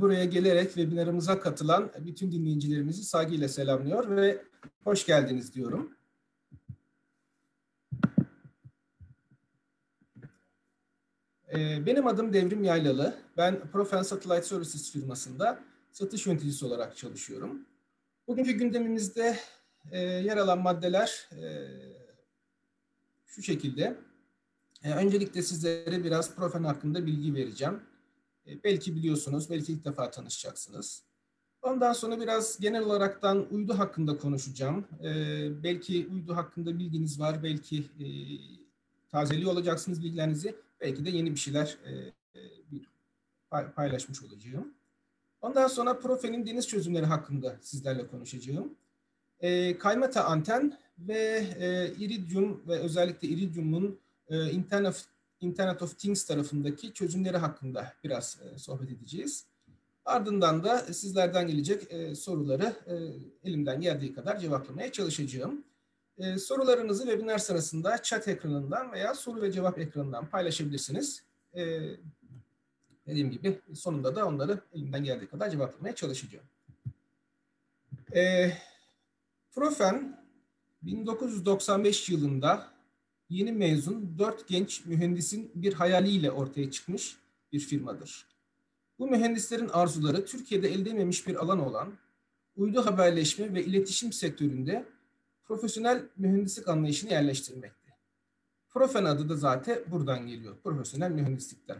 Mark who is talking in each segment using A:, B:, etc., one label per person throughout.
A: buraya gelerek webinarımıza katılan bütün dinleyicilerimizi saygıyla selamlıyor ve hoş geldiniz diyorum. Ee, benim adım Devrim Yaylalı. Ben Profen Satellite Services firmasında satış yöneticisi olarak çalışıyorum. Bugünkü gündemimizde e, yer alan maddeler e, şu şekilde. E, öncelikle sizlere biraz Profen hakkında bilgi vereceğim. E, belki biliyorsunuz, belki ilk defa tanışacaksınız. Ondan sonra biraz genel olaraktan uydu hakkında konuşacağım. E, belki uydu hakkında bilginiz var, belki e, tazeliyor olacaksınız bilgilerinizi. Belki de yeni bir şeyler paylaşmış olacağım. Ondan sonra Profen'in deniz çözümleri hakkında sizlerle konuşacağım. E, kaymata anten ve e, Iridium ve özellikle Iridium'un e, Internet, Internet of Things tarafındaki çözümleri hakkında biraz e, sohbet edeceğiz. Ardından da sizlerden gelecek e, soruları e, elimden geldiği kadar cevaplamaya çalışacağım. E, sorularınızı webinar sırasında chat ekranından veya soru ve cevap ekranından paylaşabilirsiniz. E, dediğim gibi sonunda da onları elimden geldiği kadar cevaplamaya çalışacağım. E, Profen 1995 yılında yeni mezun dört genç mühendisin bir hayaliyle ortaya çıkmış bir firmadır. Bu mühendislerin arzuları Türkiye'de elde edilmemiş bir alan olan uydu haberleşme ve iletişim sektöründe profesyonel mühendislik anlayışını yerleştirmekte. Profen adı da zaten buradan geliyor, profesyonel mühendislikten.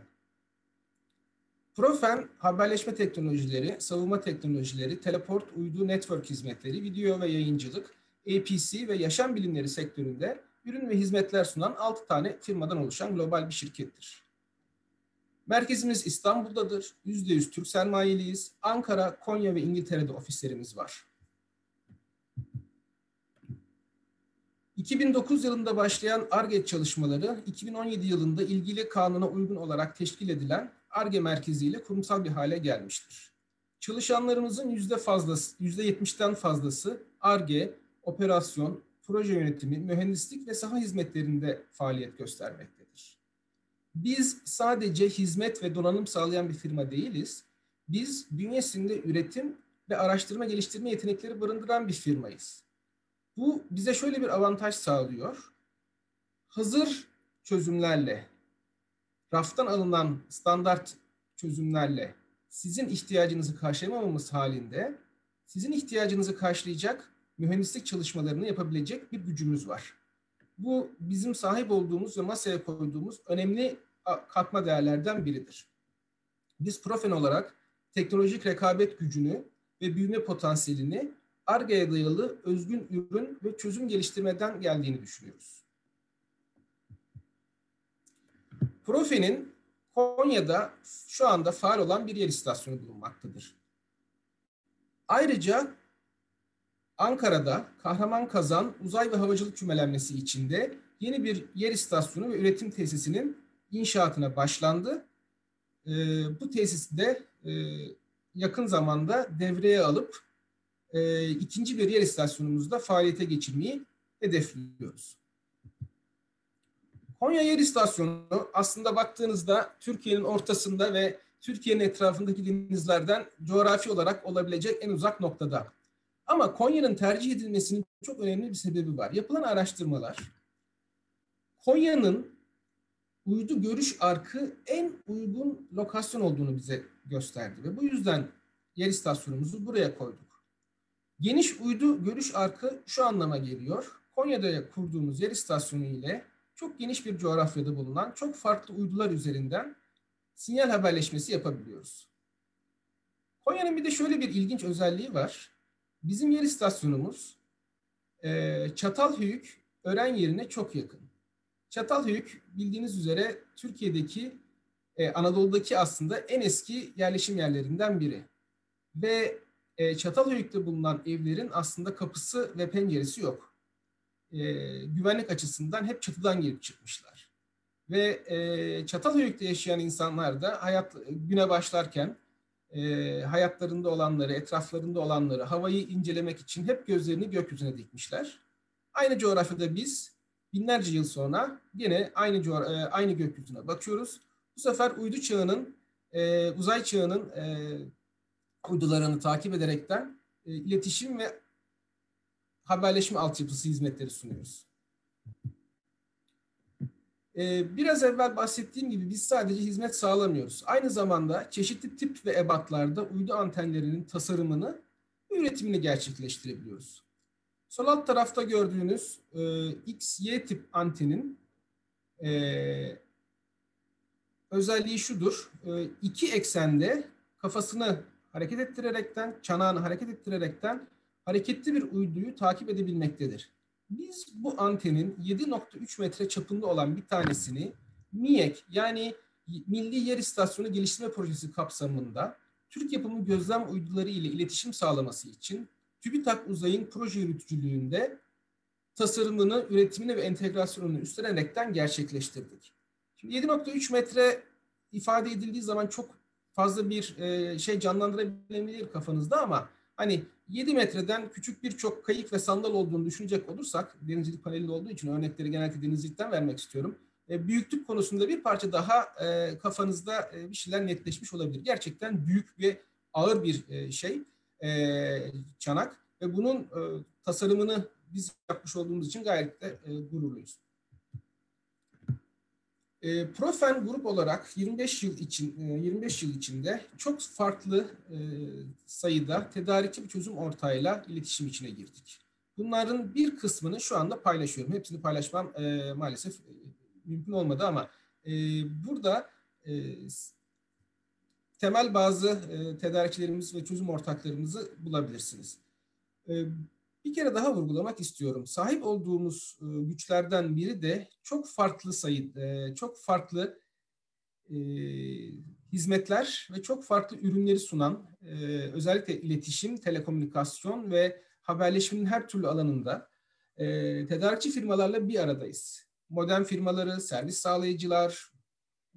A: Profen, haberleşme teknolojileri, savunma teknolojileri, teleport, uydu, network hizmetleri, video ve yayıncılık, APC ve yaşam bilimleri sektöründe ürün ve hizmetler sunan 6 tane firmadan oluşan global bir şirkettir. Merkezimiz İstanbul'dadır. %100 Türk sermayeliyiz. Ankara, Konya ve İngiltere'de ofislerimiz var. 2009 yılında başlayan ARGE çalışmaları 2017 yılında ilgili kanuna uygun olarak teşkil edilen ARGE merkeziyle kurumsal bir hale gelmiştir. Çalışanlarımızın yüzde fazlası, yüzde 70'ten fazlası ARGE, operasyon, proje yönetimi, mühendislik ve saha hizmetlerinde faaliyet göstermektedir. Biz sadece hizmet ve donanım sağlayan bir firma değiliz. Biz bünyesinde üretim ve araştırma geliştirme yetenekleri barındıran bir firmayız. Bu bize şöyle bir avantaj sağlıyor. Hazır çözümlerle, raftan alınan standart çözümlerle sizin ihtiyacınızı karşılamamamız halinde sizin ihtiyacınızı karşılayacak mühendislik çalışmalarını yapabilecek bir gücümüz var. Bu bizim sahip olduğumuz ve masaya koyduğumuz önemli katma değerlerden biridir. Biz Profen olarak teknolojik rekabet gücünü ve büyüme potansiyelini ARGE'ye dayalı özgün ürün ve çözüm geliştirmeden geldiğini düşünüyoruz. Profen'in Konya'da şu anda faal olan bir yer istasyonu bulunmaktadır. Ayrıca Ankara'da Kahraman Kazan Uzay ve Havacılık Kümelenmesi içinde yeni bir yer istasyonu ve üretim tesisinin inşaatına başlandı. E, bu tesisi de e, yakın zamanda devreye alıp e, ikinci bir yer istasyonumuzda faaliyete geçirmeyi hedefliyoruz. Konya Yer İstasyonu aslında baktığınızda Türkiye'nin ortasında ve Türkiye'nin etrafındaki denizlerden coğrafi olarak olabilecek en uzak noktada. Ama Konya'nın tercih edilmesinin çok önemli bir sebebi var. Yapılan araştırmalar Konya'nın uydu görüş arkı en uygun lokasyon olduğunu bize gösterdi ve bu yüzden yer istasyonumuzu buraya koyduk. Geniş uydu görüş arkı şu anlama geliyor. Konya'da kurduğumuz yer istasyonu ile çok geniş bir coğrafyada bulunan çok farklı uydular üzerinden sinyal haberleşmesi yapabiliyoruz. Konya'nın bir de şöyle bir ilginç özelliği var. Bizim yer istasyonumuz e, Çatalhöyük öğren yerine çok yakın. Çatalhöyük bildiğiniz üzere Türkiye'deki e, Anadolu'daki aslında en eski yerleşim yerlerinden biri. Ve e, Çatalhöyük'te bulunan evlerin aslında kapısı ve penceresi yok. E, güvenlik açısından hep çatıdan girip çıkmışlar. Ve e, Çatalhöyük'te yaşayan insanlar da hayat güne başlarken e, hayatlarında olanları, etraflarında olanları, havayı incelemek için hep gözlerini gökyüzüne dikmişler. Aynı coğrafyada biz binlerce yıl sonra yine aynı e, aynı gökyüzüne bakıyoruz. Bu sefer uydu çağının e, uzay çağının e, uydularını takip ederekten e, iletişim ve haberleşme altyapısı hizmetleri sunuyoruz. E, biraz evvel bahsettiğim gibi biz sadece hizmet sağlamıyoruz. Aynı zamanda çeşitli tip ve ebatlarda uydu antenlerinin tasarımını ve üretimini gerçekleştirebiliyoruz. Sol alt tarafta gördüğünüz e, X-Y tip antenin e, özelliği şudur. E, iki eksende kafasını hareket ettirerekten, çanağını hareket ettirerekten hareketli bir uyduyu takip edebilmektedir. Biz bu antenin 7.3 metre çapında olan bir tanesini MİEK yani Milli Yer İstasyonu Geliştirme Projesi kapsamında Türk yapımı gözlem uyduları ile iletişim sağlaması için TÜBİTAK Uzay'ın proje yürütücülüğünde tasarımını, üretimini ve entegrasyonunu üstlenerekten gerçekleştirdik. Şimdi 7.3 metre ifade edildiği zaman çok fazla bir e, şey canlandırabilebilir kafanızda ama hani 7 metreden küçük birçok kayık ve sandal olduğunu düşünecek olursak, denizcilik paneli olduğu için örnekleri genellikle denizcilikten vermek istiyorum. E, büyüklük konusunda bir parça daha e, kafanızda e, bir şeyler netleşmiş olabilir. Gerçekten büyük ve ağır bir şey, çanak ve bunun tasarımını biz yapmış olduğumuz için gayet de e, gururluyuz. E, Profen grup olarak 25 yıl için e, 25 yıl içinde çok farklı e, sayıda tedarikçi bir çözüm ortağıyla iletişim içine girdik. Bunların bir kısmını şu anda paylaşıyorum. Hepsini paylaşmam e, maalesef e, mümkün olmadı ama e, burada e, temel bazı e, tedarikçilerimiz ve çözüm ortaklarımızı bulabilirsiniz. E, bir kere daha vurgulamak istiyorum. Sahip olduğumuz e, güçlerden biri de çok farklı sayı, e, çok farklı e, hizmetler ve çok farklı ürünleri sunan, özellikle iletişim, telekomünikasyon ve haberleşmenin her türlü alanında e, tedarikçi firmalarla bir aradayız. Modern firmaları, servis sağlayıcılar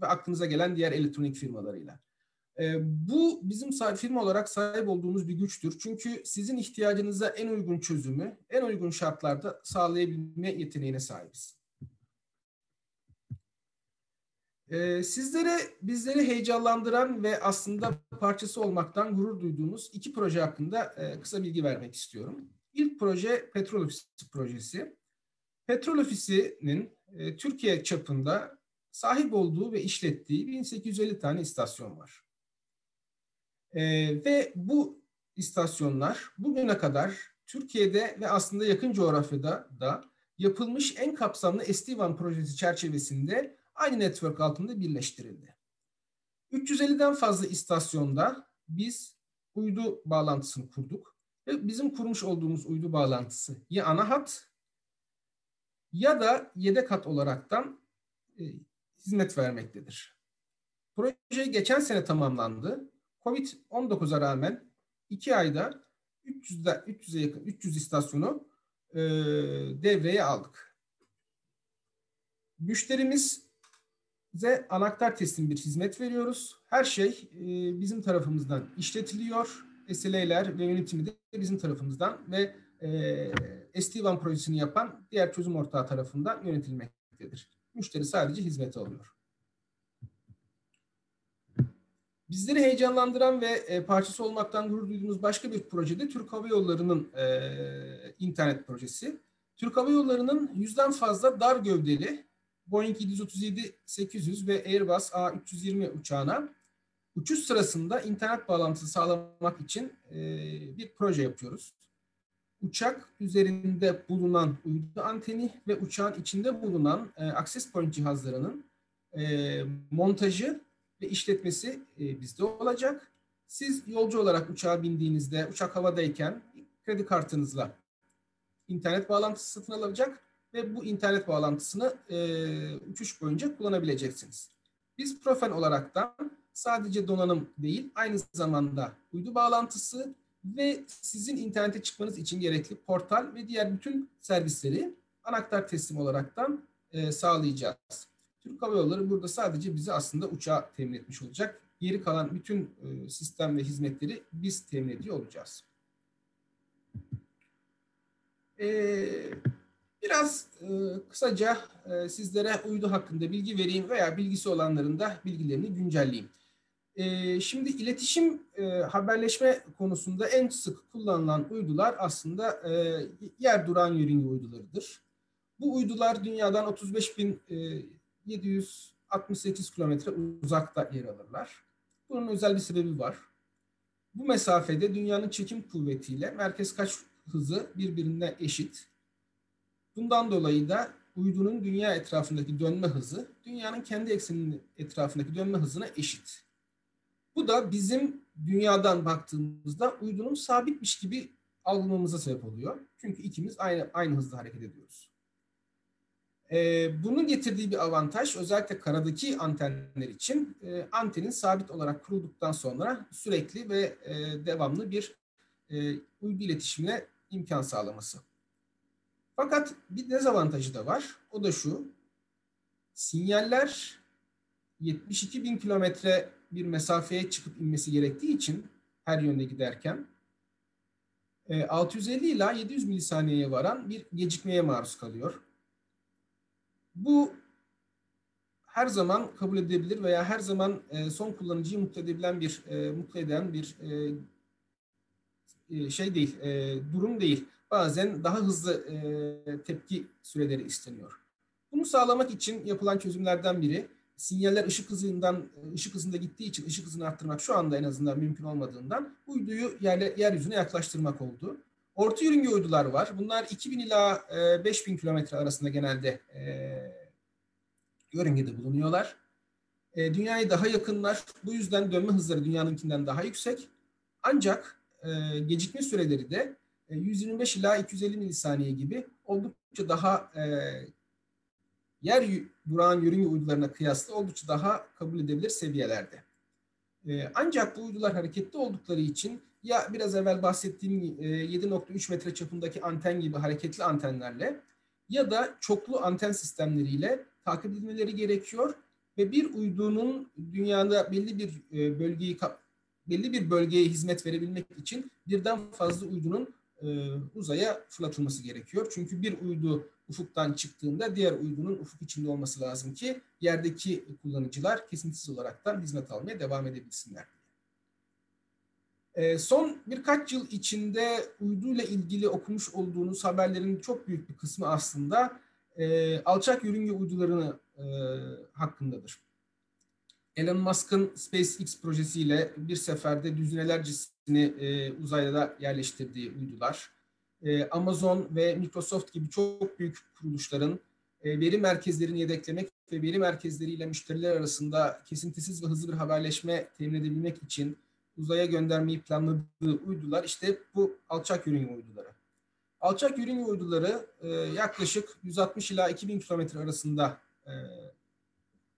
A: ve aklınıza gelen diğer elektronik firmalarıyla. Ee, bu bizim firma olarak sahip olduğumuz bir güçtür. Çünkü sizin ihtiyacınıza en uygun çözümü, en uygun şartlarda sağlayabilme yeteneğine sahibiz. Ee, sizlere, bizleri heyecanlandıran ve aslında parçası olmaktan gurur duyduğumuz iki proje hakkında e, kısa bilgi vermek istiyorum. İlk proje Petrol Ofisi projesi. Petrol Ofisi'nin e, Türkiye çapında sahip olduğu ve işlettiği 1850 tane istasyon var. E, ve bu istasyonlar bugüne kadar Türkiye'de ve aslında yakın coğrafyada da yapılmış en kapsamlı SD-WAN projesi çerçevesinde aynı network altında birleştirildi. 350'den fazla istasyonda biz uydu bağlantısını kurduk ve bizim kurmuş olduğumuz uydu bağlantısı ya ana hat ya da yedek hat olaraktan e, hizmet vermektedir. Proje geçen sene tamamlandı Covid-19'a rağmen iki ayda 300'de 300'e yakın 300 istasyonu e, devreye aldık. Müşterimize anahtar teslim bir hizmet veriyoruz. Her şey e, bizim tarafımızdan işletiliyor. SLA'ler ve yönetimi de bizim tarafımızdan ve e, SD-WAN projesini yapan diğer çözüm ortağı tarafından yönetilmektedir. Müşteri sadece hizmet alıyor. Bizleri heyecanlandıran ve e, parçası olmaktan gurur duyduğumuz başka bir projede Türk Hava Yolları'nın e, internet projesi. Türk Hava Yolları'nın yüzden fazla dar gövdeli Boeing 737-800 ve Airbus A320 uçağına uçuş sırasında internet bağlantısı sağlamak için e, bir proje yapıyoruz. Uçak üzerinde bulunan uydu anteni ve uçağın içinde bulunan e, access point cihazlarının e, montajı ve işletmesi e, bizde olacak. Siz yolcu olarak uçağa bindiğinizde, uçak havadayken kredi kartınızla internet bağlantısı satın alacak ve bu internet bağlantısını e, uçuş boyunca kullanabileceksiniz. Biz Profen olaraktan sadece donanım değil, aynı zamanda uydu bağlantısı ve sizin internete çıkmanız için gerekli portal ve diğer bütün servisleri anahtar teslim olaraktan e, sağlayacağız. Türk Hava Yolları burada sadece bizi aslında uçağa temin etmiş olacak. Geri kalan bütün e, sistem ve hizmetleri biz temin ediyor olacağız. Ee, biraz e, kısaca e, sizlere uydu hakkında bilgi vereyim veya bilgisi olanların da bilgilerini güncelleyeyim. E, şimdi iletişim e, haberleşme konusunda en sık kullanılan uydular aslında e, yer duran yörünge uydularıdır. Bu uydular dünyadan 35.768 kilometre uzakta yer alırlar. Bunun özel bir sebebi var. Bu mesafede dünyanın çekim kuvvetiyle merkez kaç hızı birbirine eşit. Bundan dolayı da uydunun dünya etrafındaki dönme hızı dünyanın kendi ekseninin etrafındaki dönme hızına eşit. Bu da bizim dünyadan baktığımızda uydunun sabitmiş gibi algılamamıza sebep oluyor. Çünkü ikimiz aynı aynı hızda hareket ediyoruz. Ee, bunun getirdiği bir avantaj özellikle karadaki antenler için e, antenin sabit olarak kurulduktan sonra sürekli ve e, devamlı bir e, uydu iletişimine imkan sağlaması. Fakat bir dezavantajı da var. O da şu. Sinyaller 72 bin kilometre bir mesafeye çıkıp inmesi gerektiği için her yönde giderken 650 e, ila 700 milisaniyeye varan bir gecikmeye maruz kalıyor. Bu her zaman kabul edilebilir veya her zaman e, son kullanıcıyı mutlu edebilen bir e, mutlu eden bir şey değil, durum değil. Bazen daha hızlı tepki süreleri isteniyor. Bunu sağlamak için yapılan çözümlerden biri sinyaller ışık hızından ışık hızında gittiği için ışık hızını arttırmak şu anda en azından mümkün olmadığından uyduyu yerle, yeryüzüne yaklaştırmak oldu. Orta yörünge uydular var. Bunlar 2000 ila 5000 kilometre arasında genelde e, yörüngede bulunuyorlar. E, dünyaya daha yakınlar. Bu yüzden dönme hızları dünyanınkinden daha yüksek. Ancak e, gecikme süreleri de 125 ila 250 milisaniye gibi oldukça daha e, yer durağan yörünge uydularına kıyasla oldukça daha kabul edilebilir seviyelerde. E, ancak bu uydular hareketli oldukları için ya biraz evvel bahsettiğim e, 7.3 metre çapındaki anten gibi hareketli antenlerle ya da çoklu anten sistemleriyle takip edilmeleri gerekiyor ve bir uydunun dünyada belli bir e, bölgeyi belli bir bölgeye hizmet verebilmek için birden fazla uydunun e, uzaya fırlatılması gerekiyor. Çünkü bir uydu ufuktan çıktığında diğer uydunun ufuk içinde olması lazım ki yerdeki kullanıcılar kesintisiz olaraktan hizmet almaya devam edebilsinler. E, son birkaç yıl içinde uyduyla ilgili okumuş olduğunuz haberlerin çok büyük bir kısmı aslında e, alçak yörünge uydularını e, hakkındadır. Elon Musk'ın SpaceX projesiyle bir seferde düzinelercesini e, uzayda yerleştirdiği uydular, Amazon ve Microsoft gibi çok büyük kuruluşların veri merkezlerini yedeklemek ve veri merkezleriyle müşteriler arasında kesintisiz ve hızlı bir haberleşme temin edebilmek için uzaya göndermeyi planladığı uydular işte bu alçak yörünge uyduları. Alçak yörünge uyduları e, yaklaşık 160 ila 2000 kilometre arasında e,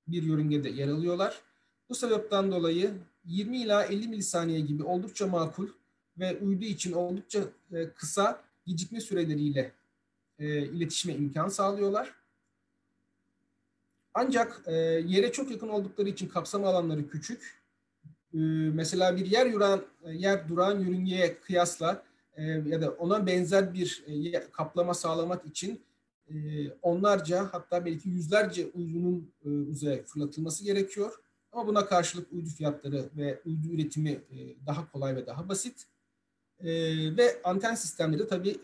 A: bir yörüngede yer alıyorlar. Bu sebepten dolayı 20 ila 50 milisaniye gibi oldukça makul ve uydu için oldukça e, kısa gecikme süreleriyle e, iletişime imkan sağlıyorlar. Ancak e, yere çok yakın oldukları için kapsam alanları küçük. E, mesela bir yer yuran, yer duran yörüngeye kıyasla e, ya da ona benzer bir e, kaplama sağlamak için e, onlarca hatta belki yüzlerce uydunun uzaya fırlatılması gerekiyor. Ama buna karşılık uydu fiyatları ve uydu üretimi daha kolay ve daha basit. Ve anten sistemleri tabii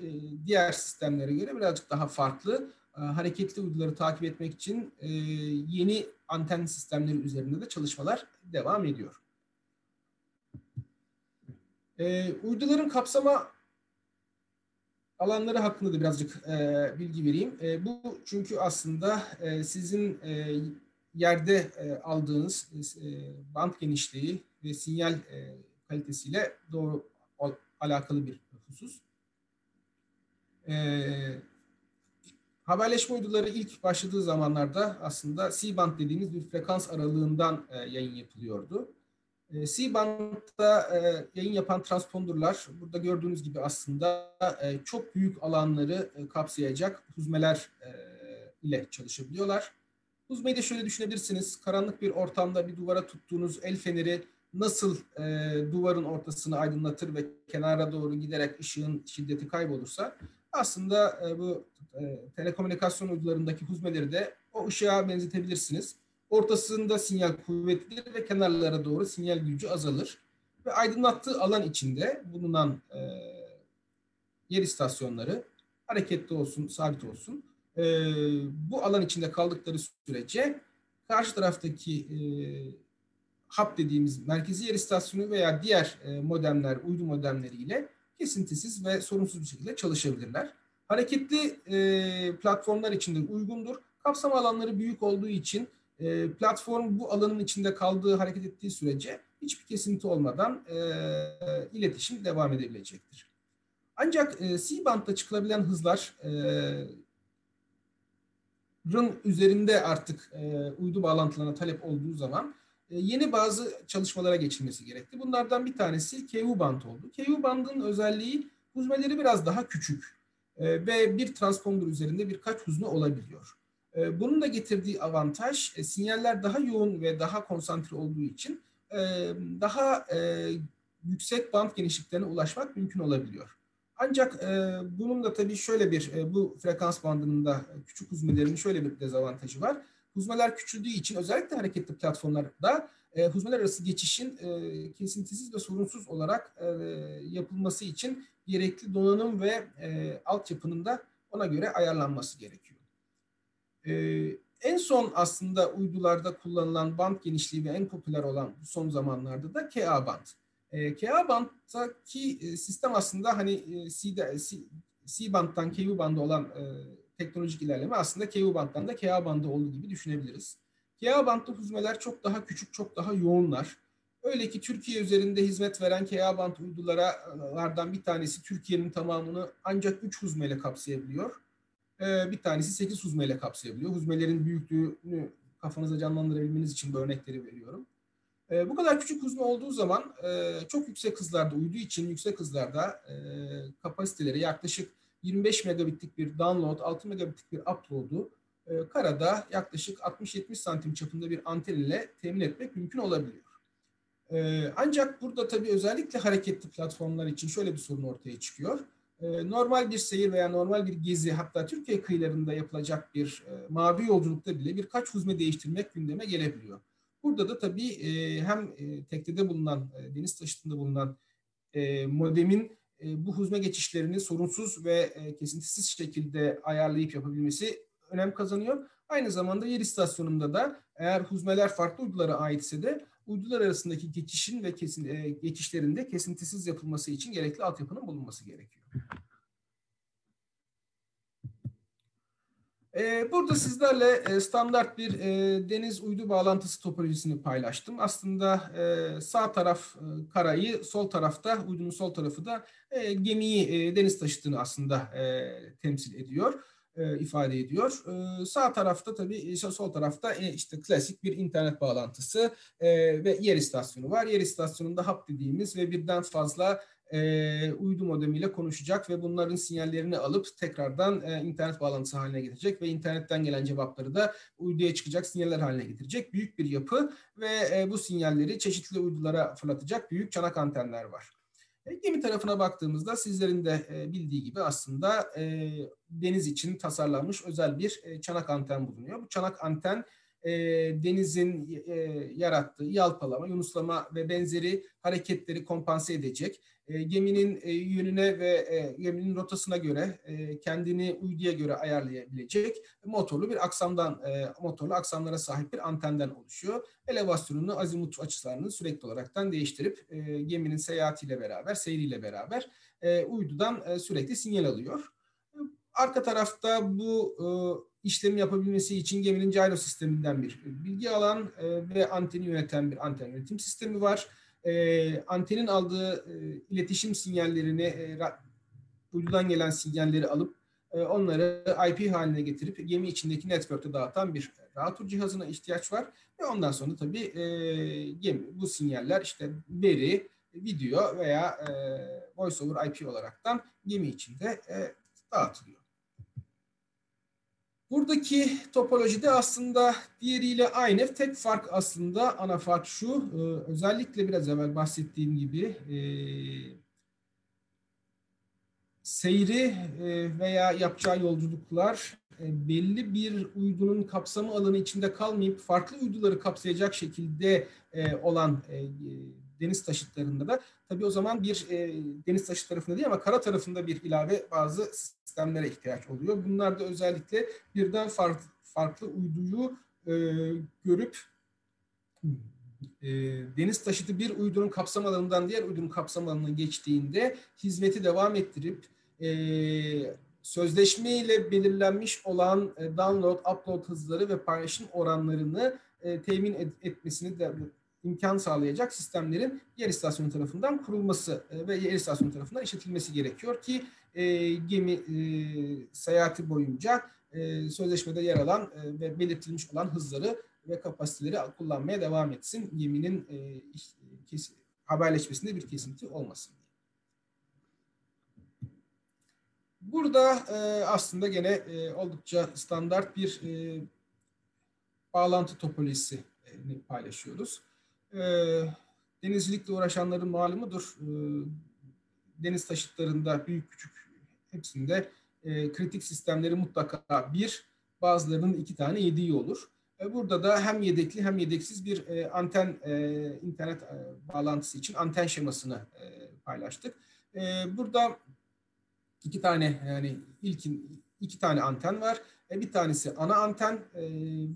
A: diğer sistemlere göre birazcık daha farklı. hareketli uyduları takip etmek için yeni anten sistemleri üzerinde de çalışmalar devam ediyor. Uyduların kapsama alanları hakkında da birazcık bilgi vereyim. bu çünkü aslında sizin yerde e, aldığınız e, band genişliği ve sinyal e, kalitesiyle doğru o, alakalı bir husus. E, haberleşme uyduları ilk başladığı zamanlarda aslında C-band dediğimiz bir frekans aralığından e, yayın yapılıyordu. E, C-band'da e, yayın yapan transponderlar burada gördüğünüz gibi aslında e, çok büyük alanları e, kapsayacak huzmeler e, ile çalışabiliyorlar. Uzmayı da şöyle düşünebilirsiniz. Karanlık bir ortamda bir duvara tuttuğunuz el feneri nasıl e, duvarın ortasını aydınlatır ve kenara doğru giderek ışığın şiddeti kaybolursa aslında e, bu e, telekomünikasyon uydularındaki huzmeleri de o ışığa benzetebilirsiniz. Ortasında sinyal kuvvetlidir ve kenarlara doğru sinyal gücü azalır. Ve aydınlattığı alan içinde bulunan e, yer istasyonları hareketli olsun, sabit olsun. E, bu alan içinde kaldıkları sürece karşı taraftaki e, hap dediğimiz merkezi yer istasyonu veya diğer e, modemler, uydu modemleriyle kesintisiz ve sorunsuz bir şekilde çalışabilirler. Hareketli e, platformlar için de uygundur. Kapsam alanları büyük olduğu için e, platform bu alanın içinde kaldığı, hareket ettiği sürece hiçbir kesinti olmadan e, iletişim devam edebilecektir. Ancak e, C-band'da çıkılabilen hızlar e, üzerinde artık e, uydu bağlantılarına talep olduğu zaman e, yeni bazı çalışmalara geçilmesi gerekti. Bunlardan bir tanesi KU band oldu. KU bandın özelliği huzmeleri biraz daha küçük e, ve bir transponder üzerinde birkaç huzme olabiliyor. E, bunun da getirdiği avantaj e, sinyaller daha yoğun ve daha konsantre olduğu için e, daha e, yüksek band genişliklerine ulaşmak mümkün olabiliyor. Ancak bunun da tabii şöyle bir bu frekans bandının da küçük huzmelerinin şöyle bir dezavantajı var. Huzmeler küçüldüğü için özellikle hareketli platformlarda huzmeler arası geçişin kesintisiz ve sorunsuz olarak yapılması için gerekli donanım ve altyapının da ona göre ayarlanması gerekiyor. E, en son aslında uydularda kullanılan band genişliği ve en popüler olan son zamanlarda da KA band. E, KA banddaki e, sistem aslında hani e, C'de, C, C bandtan KU bandı olan e, teknolojik ilerleme aslında KU bandtan da KA bandı olduğu gibi düşünebiliriz. KA bandlı huzmeler çok daha küçük, çok daha yoğunlar. Öyle ki Türkiye üzerinde hizmet veren KA band uydulardan bir tanesi Türkiye'nin tamamını ancak 3 huzmeyle kapsayabiliyor. Ee, bir tanesi 8 huzmeyle kapsayabiliyor. Huzmelerin büyüklüğünü kafanıza canlandırabilmeniz için bu örnekleri veriyorum. Ee, bu kadar küçük huzme olduğu zaman e, çok yüksek hızlarda uyduğu için yüksek hızlarda e, kapasiteleri yaklaşık 25 megabitlik bir download, 6 megabitlik bir upload'u e, karada yaklaşık 60-70 santim çapında bir anten ile temin etmek mümkün olabiliyor. E, ancak burada tabii özellikle hareketli platformlar için şöyle bir sorun ortaya çıkıyor. E, normal bir seyir veya normal bir gezi hatta Türkiye kıyılarında yapılacak bir e, mavi yolculukta bile birkaç huzme değiştirmek gündeme gelebiliyor. Burada da tabii e, hem e, teknede bulunan, deniz taşıtında bulunan modemin bu huzme geçişlerini sorunsuz ve kesintisiz şekilde ayarlayıp yapabilmesi önem kazanıyor. Aynı zamanda yer istasyonunda da eğer huzmeler farklı uydulara aitse de uydular arasındaki geçişin ve kesin, e, geçişlerinde kesintisiz yapılması için gerekli altyapının bulunması gerekiyor. Ee, burada sizlerle e, standart bir e, deniz uydu bağlantısı topolojisini paylaştım. Aslında e, sağ taraf karayı, sol tarafta uydunun sol tarafı da gemiyi, deniz taşıtını aslında temsil ediyor, ifade ediyor. Sağ tarafta tabii, sol tarafta işte klasik bir internet bağlantısı ve yer istasyonu var. Yer istasyonunda hap dediğimiz ve birden fazla e, uydu modemiyle konuşacak ve bunların sinyallerini alıp tekrardan e, internet bağlantısı haline getirecek ve internetten gelen cevapları da uyduya çıkacak sinyaller haline getirecek büyük bir yapı ve e, bu sinyalleri çeşitli uydulara fırlatacak büyük çanak antenler var. Gemi tarafına baktığımızda sizlerin de e, bildiği gibi aslında e, deniz için tasarlanmış özel bir e, çanak anten bulunuyor. Bu çanak anten denizin yarattığı yalpalama, yunuslama ve benzeri hareketleri kompanse edecek. E, geminin e, yönüne ve e, geminin rotasına göre e, kendini uyduya göre ayarlayabilecek motorlu bir aksamdan, e, motorlu aksamlara sahip bir antenden oluşuyor. Elevasyonunu, azimut açılarını sürekli olaraktan değiştirip e, geminin seyahatiyle beraber, seyriyle beraber e, uydudan e, sürekli sinyal alıyor. Arka tarafta bu e, işlemi yapabilmesi için geminin gyro sisteminden bir bilgi alan e, ve anteni yöneten bir anten yönetim sistemi var. E, antenin aldığı e, iletişim sinyallerini, e, uydudan gelen sinyalleri alıp e, onları IP haline getirip gemi içindeki network'te dağıtan bir router cihazına ihtiyaç var. Ve ondan sonra tabii e, gemi bu sinyaller işte veri, video veya e, voice over IP olaraktan gemi içinde e, dağıtılıyor. Buradaki topolojide aslında diğeriyle aynı. Tek fark aslında ana fark şu. E, özellikle biraz evvel bahsettiğim gibi e, seyri e, veya yapacağı yolculuklar belli bir uydunun kapsamı alanı içinde kalmayıp farklı uyduları kapsayacak şekilde olan deniz taşıtlarında da tabii o zaman bir e, deniz taşı tarafında değil ama kara tarafında bir ilave bazı sistemlere ihtiyaç oluyor. Bunlar da özellikle birden farklı, farklı uyduyu e, görüp e, deniz taşıtı bir uydunun kapsam alanından diğer uydunun kapsam alanına geçtiğinde hizmeti devam ettirip e, sözleşme ile belirlenmiş olan e, download, upload hızları ve paylaşım oranlarını e, temin et, etmesini de imkan sağlayacak sistemlerin yer istasyonu tarafından kurulması e, ve yer istasyonu tarafından işletilmesi gerekiyor ki e, gemi e, seyahati boyunca e, sözleşmede yer alan e, ve belirtilmiş olan hızları ve kapasiteleri kullanmaya devam etsin. Geminin e, kes, haberleşmesinde bir kesinti olmasın. Burada e, aslında gene e, oldukça standart bir e, bağlantı topolojisi paylaşıyoruz. E, denizcilikle uğraşanların malumudur. E, deniz taşıtlarında büyük küçük hepsinde e, kritik sistemleri mutlaka bir, bazılarının iki tane yediği olur. E, burada da hem yedekli hem yedeksiz bir e, anten e, internet e, bağlantısı için anten şemasını e, paylaştık. E, burada iki tane yani ilkin iki tane anten var. E, bir tanesi ana anten e,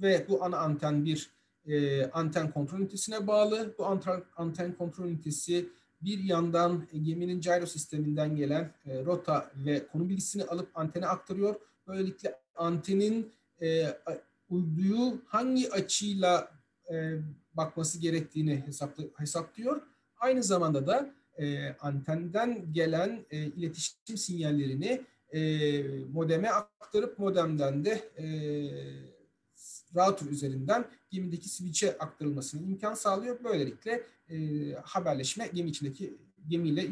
A: ve bu ana anten bir e, anten kontrol ünitesine bağlı. Bu anten, anten kontrol ünitesi bir yandan geminin gyro sisteminden gelen e, rota ve konum bilgisini alıp antene aktarıyor. Böylelikle antenin e, uyduyu hangi açıyla e, bakması gerektiğini hesaplı, hesaplıyor. Aynı zamanda da e, antenden gelen e, iletişim sinyallerini e, modeme aktarıp modemden de e, router üzerinden gemideki switch'e aktarılmasını imkan sağlıyor. Böylelikle e, haberleşme gemi içindeki gemiyle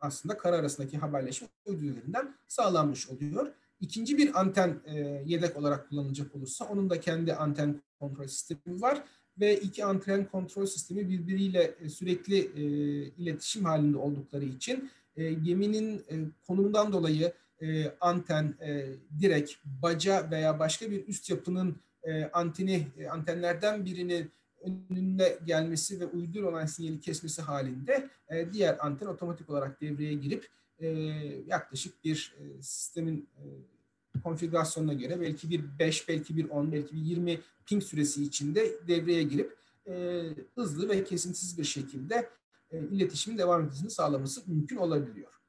A: aslında kara arasındaki haberleşme üzerinden sağlanmış oluyor. İkinci bir anten e, yedek olarak kullanılacak olursa onun da kendi anten kontrol sistemi var ve iki anten kontrol sistemi birbiriyle e, sürekli e, iletişim halinde oldukları için e, geminin e, konumundan dolayı e, anten e, direkt baca veya başka bir üst yapının e, anteni e, antenlerden birinin önüne gelmesi ve uydur olan sinyali kesmesi halinde e, diğer anten otomatik olarak devreye girip yaklaşık bir sistemin konfigürasyonuna göre belki bir 5, belki bir 10, belki bir 20 ping süresi içinde devreye girip hızlı ve kesintisiz bir şekilde e, iletişimin devam etmesini sağlaması mümkün olabiliyor.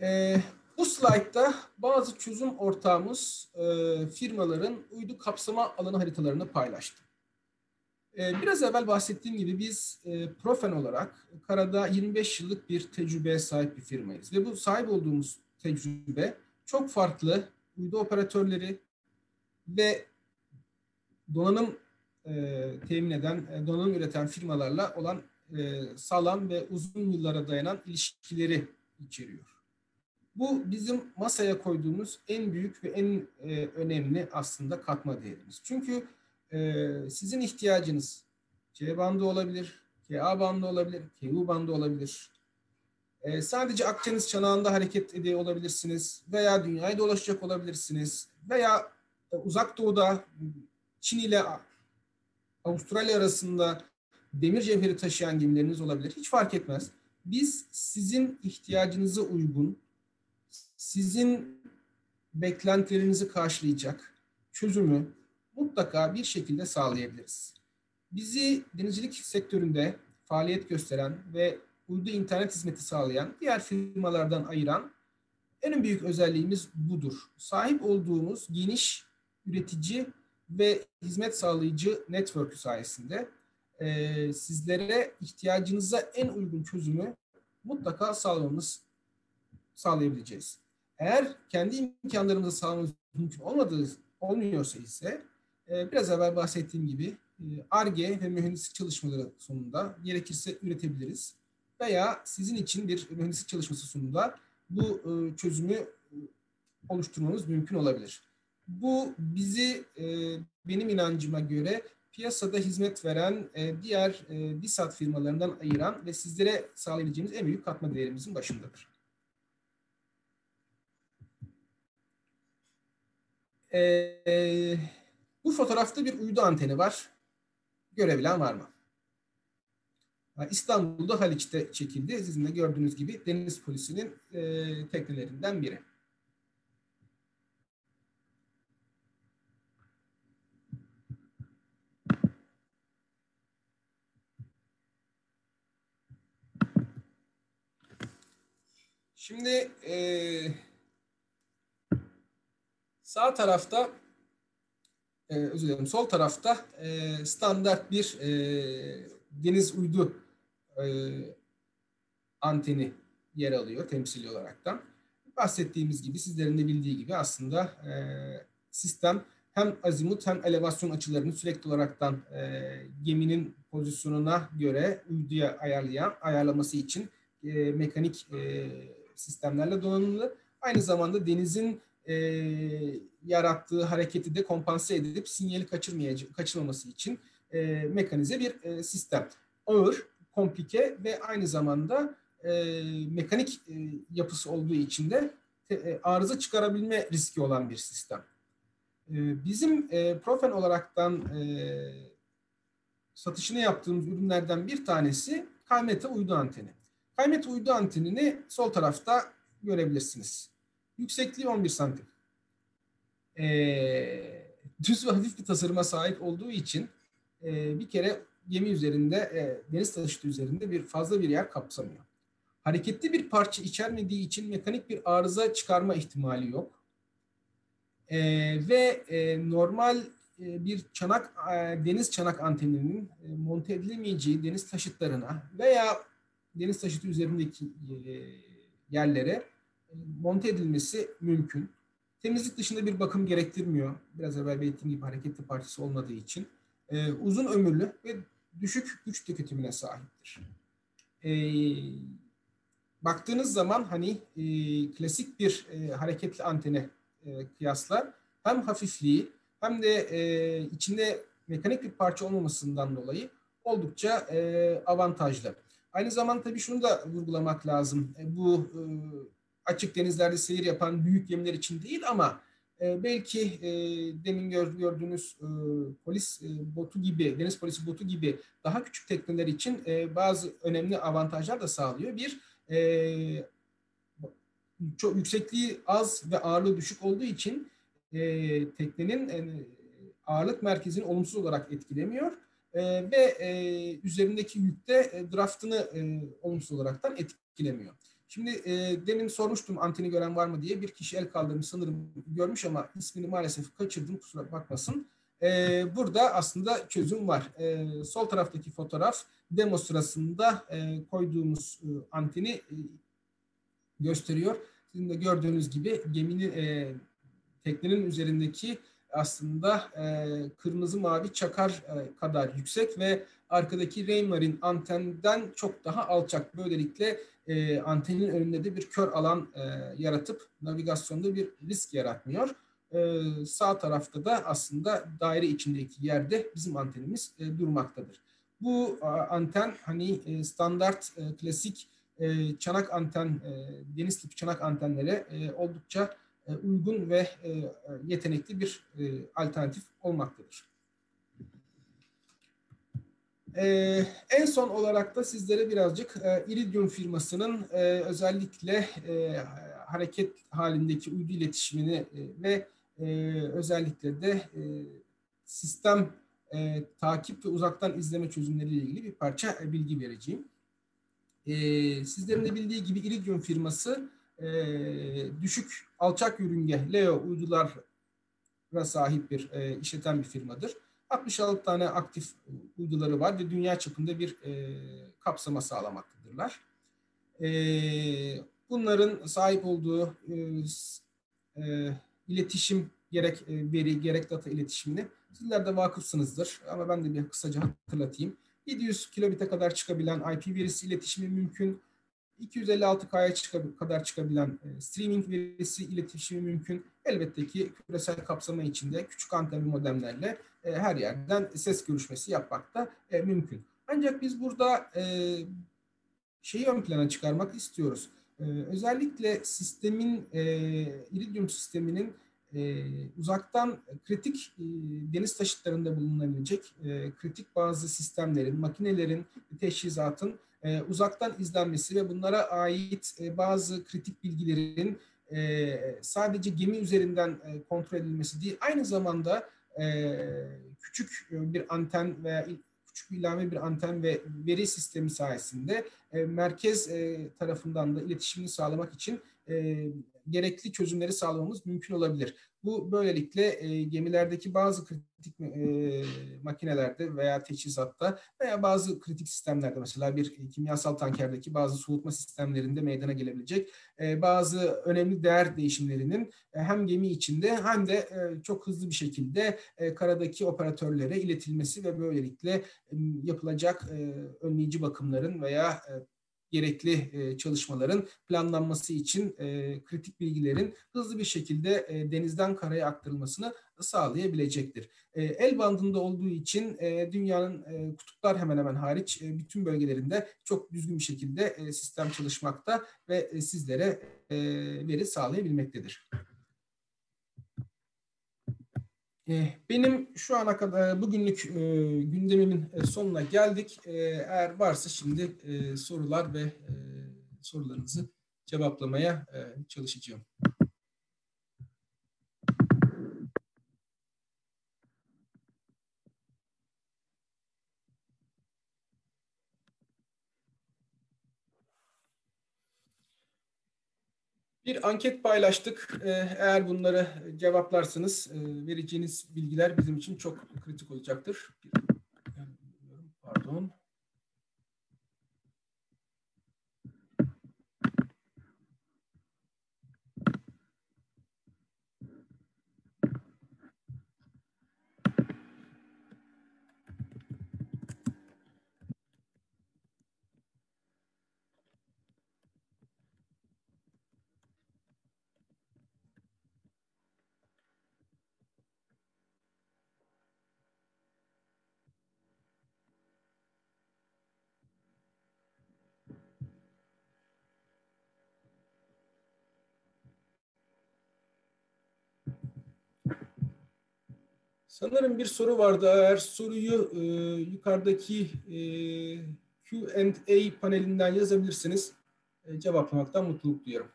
A: E, bu slaytta bazı çözüm ortağımız e, firmaların uydu kapsama alanı haritalarını paylaştı. E, biraz evvel bahsettiğim gibi biz e, Profen olarak karada 25 yıllık bir tecrübeye sahip bir firmayız. Ve bu sahip olduğumuz tecrübe çok farklı uydu operatörleri ve donanım e, temin eden, e, donanım üreten firmalarla olan e, sağlam ve uzun yıllara dayanan ilişkileri içeriyor. Bu bizim masaya koyduğumuz en büyük ve en e, önemli aslında katma değerimiz. Çünkü e, sizin ihtiyacınız C bandı olabilir, KA bandı olabilir, KU bandı olabilir. E, sadece Akdeniz çanağında hareket ediyor olabilirsiniz veya dünyayı dolaşacak olabilirsiniz veya e, uzak doğuda Çin ile Avustralya arasında demir cevheri taşıyan gemileriniz olabilir. Hiç fark etmez. Biz sizin ihtiyacınıza uygun sizin beklentilerinizi karşılayacak çözümü mutlaka bir şekilde sağlayabiliriz. Bizi denizcilik sektöründe faaliyet gösteren ve uydu internet hizmeti sağlayan diğer firmalardan ayıran en büyük özelliğimiz budur. Sahip olduğumuz geniş üretici ve hizmet sağlayıcı network sayesinde e, sizlere ihtiyacınıza en uygun çözümü mutlaka sağlamamız sağlayabileceğiz. Eğer kendi imkanlarımızı sağlamamız mümkün olmadığı olmuyorsa ise e, biraz evvel bahsettiğim gibi ARGE e ve mühendislik çalışmaları sonunda gerekirse üretebiliriz. Veya sizin için bir mühendislik çalışması sonunda bu e, çözümü e, oluşturmamız mümkün olabilir. Bu bizi e, benim inancıma göre piyasada hizmet veren e, diğer e, DİSAT firmalarından ayıran ve sizlere sağlayabileceğimiz en büyük katma değerimizin başındadır. Ee, bu fotoğrafta bir uydu anteni var. Görebilen var mı? İstanbul'da Haliç'te çekildi. Sizin de gördüğünüz gibi deniz polisinin e, teknelerinden biri. Şimdi e, sağ tarafta e, özür dilerim sol tarafta e, standart bir e, deniz uydu e, anteni yer alıyor temsili olaraktan. Bahsettiğimiz gibi sizlerin de bildiği gibi aslında e, sistem hem azimut hem elevasyon açılarını sürekli olaraktan e, geminin pozisyonuna göre uyduya ayarlayan ayarlaması için e, mekanik e, sistemlerle donanımlı. Aynı zamanda denizin e, yarattığı hareketi de kompanse edip sinyali kaçırmaması için e, mekanize bir e, sistem. Ağır, komplike ve aynı zamanda e, mekanik e, yapısı olduğu için de e, arıza çıkarabilme riski olan bir sistem. E, bizim e, Profen olaraktan e, satışını yaptığımız ürünlerden bir tanesi Kaymeta uydu anteni. Kaymeta uydu antenini sol tarafta görebilirsiniz. Yüksekliği 11 santim. E, düz ve hafif bir tasarıma sahip olduğu için e, bir kere gemi üzerinde, e, deniz taşıtı üzerinde bir fazla bir yer kapsamıyor. Hareketli bir parça içermediği için mekanik bir arıza çıkarma ihtimali yok. E, ve e, normal e, bir çanak e, deniz çanak anteninin e, monte edilemeyeceği deniz taşıtlarına veya deniz taşıtı üzerindeki e, yerlere monte edilmesi mümkün. Temizlik dışında bir bakım gerektirmiyor. Biraz evvel belirttiğim gibi hareketli parçası olmadığı için. E, uzun ömürlü ve düşük güç tüketimine sahiptir. E, baktığınız zaman hani e, klasik bir e, hareketli antene e, kıyaslar hem hafifliği hem de e, içinde mekanik bir parça olmamasından dolayı oldukça e, avantajlı. Aynı zamanda tabii şunu da vurgulamak lazım. E, bu e, açık denizlerde seyir yapan büyük gemiler için değil ama e, belki e, demin gördüğünüz e, polis botu gibi, deniz polisi botu gibi daha küçük tekneler için bazı önemli avantajlar da sağlıyor. Bir, çok yüksekliği az ve ağırlığı düşük olduğu için teknenin ağırlık merkezini olumsuz olarak etkilemiyor e, ve e, üzerindeki yükte e, draftını e, olumsuz olaraktan etkilemiyor. Şimdi e, demin sormuştum anteni gören var mı diye bir kişi el kaldırmış sanırım görmüş ama ismini maalesef kaçırdım kusura bakmasın. E, burada aslında çözüm var. E, sol taraftaki fotoğraf demo sırasında e, koyduğumuz e, anteni e, gösteriyor. Sizin de gördüğünüz gibi geminin e, teknenin üzerindeki aslında e, kırmızı mavi çakar e, kadar yüksek ve arkadaki Raymarine antenden çok daha alçak. Böylelikle e, antenin önünde de bir kör alan e, yaratıp navigasyonda bir risk yaratmıyor. E, sağ tarafta da aslında daire içindeki yerde bizim antenimiz e, durmaktadır. Bu a, anten hani e, standart e, klasik e, çanak anten, e, deniz tipi çanak antenlere e, oldukça e, uygun ve e, yetenekli bir e, alternatif olmaktadır. Ee, en son olarak da sizlere birazcık e, Iridium firmasının e, özellikle e, hareket halindeki uydu iletişimini e, ve e, özellikle de e, sistem e, takip ve uzaktan izleme çözümleriyle ilgili bir parça e, bilgi vereceğim. E, sizlerin de bildiği gibi Iridium firması e, düşük alçak yörünge LEO uydulara sahip bir e, işleten bir firmadır. 66 tane aktif uyduları var ve dünya çapında bir e, kapsama sağlamaktadırlar. E, bunların sahip olduğu e, e, iletişim gerek e, veri gerek data iletişimini sizler de vakıfsınızdır ama ben de bir kısaca hatırlatayım. 700 kilobite kadar çıkabilen IP verisi iletişimi mümkün. 256K'ya kadar çıkabilen e, streaming verisi iletişimi mümkün. Elbette ki küresel kapsama içinde küçük antenli modemlerle e, her yerden ses görüşmesi yapmak da e, mümkün. Ancak biz burada şeyi ön plana çıkarmak istiyoruz. özellikle sistemin, Iridium sisteminin e, uzaktan kritik e, deniz taşıtlarında bulunabilecek e, kritik bazı sistemlerin, makinelerin, teşhisatın e, uzaktan izlenmesi ve bunlara ait e, bazı kritik bilgilerin e, sadece gemi üzerinden e, kontrol edilmesi değil, aynı zamanda e, küçük bir anten veya küçük ilave bir anten ve veri sistemi sayesinde e, merkez e, tarafından da iletişimini sağlamak için e, gerekli çözümleri sağlamamız mümkün olabilir. Bu böylelikle e, gemilerdeki bazı kritik e, makinelerde veya teçhizatta veya bazı kritik sistemlerde mesela bir kimyasal tankerdeki bazı soğutma sistemlerinde meydana gelebilecek e, bazı önemli değer değişimlerinin e, hem gemi içinde hem de e, çok hızlı bir şekilde e, karadaki operatörlere iletilmesi ve böylelikle e, yapılacak e, önleyici bakımların veya e, gerekli e, çalışmaların planlanması için e, kritik bilgilerin hızlı bir şekilde e, denizden karaya aktarılmasını sağlayabilecektir. El bandında olduğu için dünyanın kutuplar hemen hemen hariç bütün bölgelerinde çok düzgün bir şekilde sistem çalışmakta ve sizlere veri sağlayabilmektedir. Eh, benim şu ana kadar bugünlük e, gündemimin sonuna geldik. Eğer varsa şimdi sorular ve sorularınızı cevaplamaya çalışacağım. Bir anket paylaştık. Ee, eğer bunları cevaplarsanız e, vereceğiniz bilgiler bizim için çok kritik olacaktır. Pardon. Sanırım bir soru vardı. Eğer soruyu e, yukarıdaki e, Q&A panelinden yazabilirsiniz. E, cevaplamaktan mutluluk duyuyorum.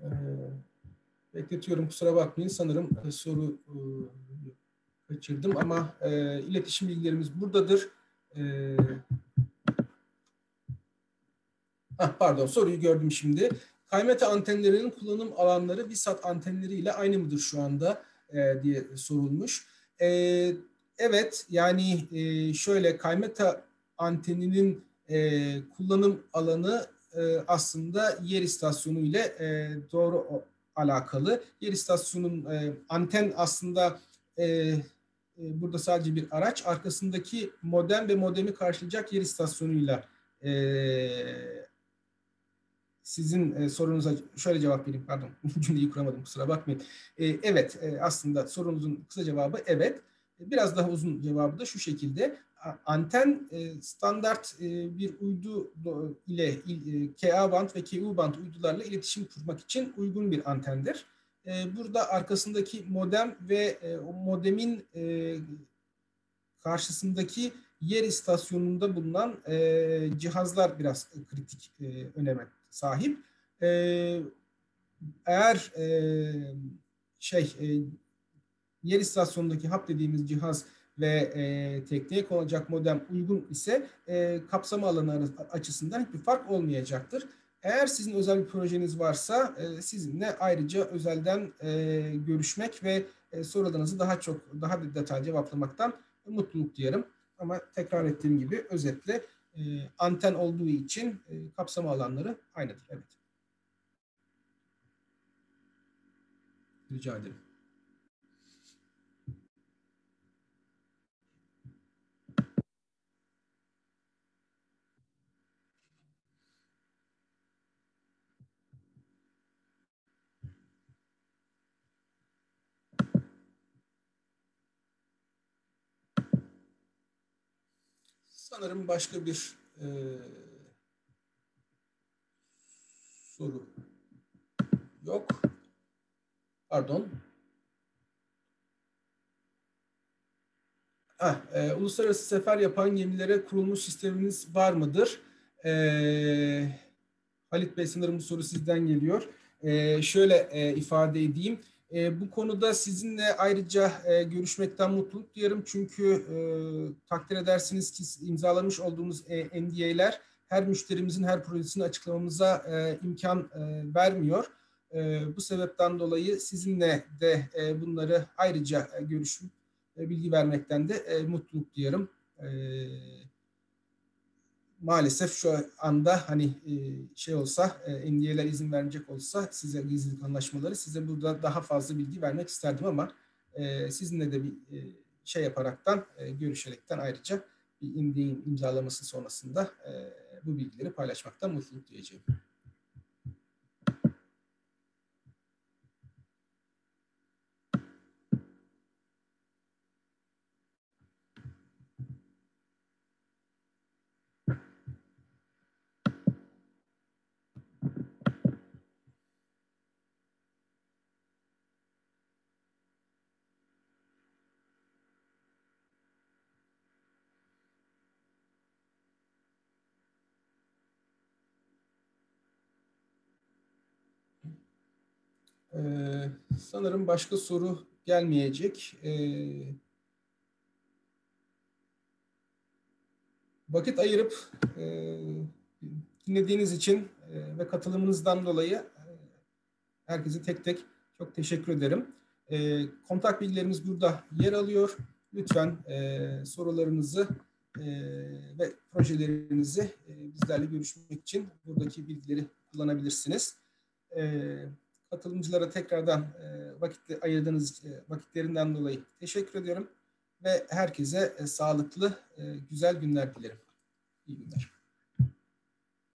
A: Ee, bekletiyorum kusura bakmayın. Sanırım e, soru e, kaçırdım ama e, iletişim bilgilerimiz buradadır. E, ah, pardon soruyu gördüm şimdi. Kaymeta antenlerinin kullanım alanları VSAT antenleriyle aynı mıdır şu anda e, diye sorulmuş. E, evet yani e, şöyle kaymeta anteninin e, kullanım alanı e, aslında yer istasyonu ile e, doğru alakalı. Yer istasyonun e, anten aslında e, e, burada sadece bir araç. Arkasındaki modem ve modemi karşılayacak yer istasyonuyla e, sizin e, sorunuza şöyle cevap vereyim. Pardon cümleyi kuramadım kusura bakmayın. E, evet e, aslında sorunuzun kısa cevabı evet. Biraz daha uzun cevabı da şu şekilde anten e, standart e, bir uydu ile e, Ka band ve Ku band uydularla iletişim kurmak için uygun bir antendir. Burada arkasındaki modem ve o modemin karşısındaki yer istasyonunda bulunan cihazlar biraz kritik öneme sahip. Eğer şey yer istasyonundaki hap dediğimiz cihaz ve e, tekneye konacak modem uygun ise e, kapsama alanı açısından hiçbir fark olmayacaktır. Eğer sizin özel bir projeniz varsa e, sizinle ayrıca özelden e, görüşmek ve e, sorularınızı daha çok, daha detaylı cevaplamaktan mutluluk duyarım. Ama tekrar ettiğim gibi özetle e, anten olduğu için e, kapsama alanları aynıdır. Evet. Rica ederim. Sanırım başka bir e, soru yok. Pardon. Ah, e, uluslararası sefer yapan gemilere kurulmuş sisteminiz var mıdır? E, Halit Bey sanırım bu soru sizden geliyor. E, şöyle e, ifade edeyim. E, bu konuda sizinle ayrıca e, görüşmekten mutluluk duyarım. Çünkü e, takdir edersiniz ki imzalamış olduğumuz e, NDA'ler her müşterimizin her projesini açıklamamıza e, imkan e, vermiyor. E, bu sebepten dolayı sizinle de e, bunları ayrıca e, görüşüp e, bilgi vermekten de e, mutluluk duyarım. E, maalesef şu anda hani e, şey olsa e, NDA'ler izin verecek olsa size gizlilik anlaşmaları size burada daha fazla bilgi vermek isterdim ama e, sizinle de bir şey yaparaktan görüşerekten ayrıca bir imzalaması sonrasında bu bilgileri paylaşmaktan mutluluk duyacağım. Ee, sanırım başka soru gelmeyecek. Ee, vakit ayırıp e, dinlediğiniz için e, ve katılımınızdan dolayı e, herkese tek tek çok teşekkür ederim. E, kontak bilgilerimiz burada yer alıyor. Lütfen e, sorularınızı e, ve projelerinizi e, bizlerle görüşmek için buradaki bilgileri kullanabilirsiniz. Evet katılımcılara tekrardan e, vakit ayırdığınız e, vakitlerinden dolayı teşekkür ediyorum ve herkese e, sağlıklı, e, güzel günler dilerim. İyi günler.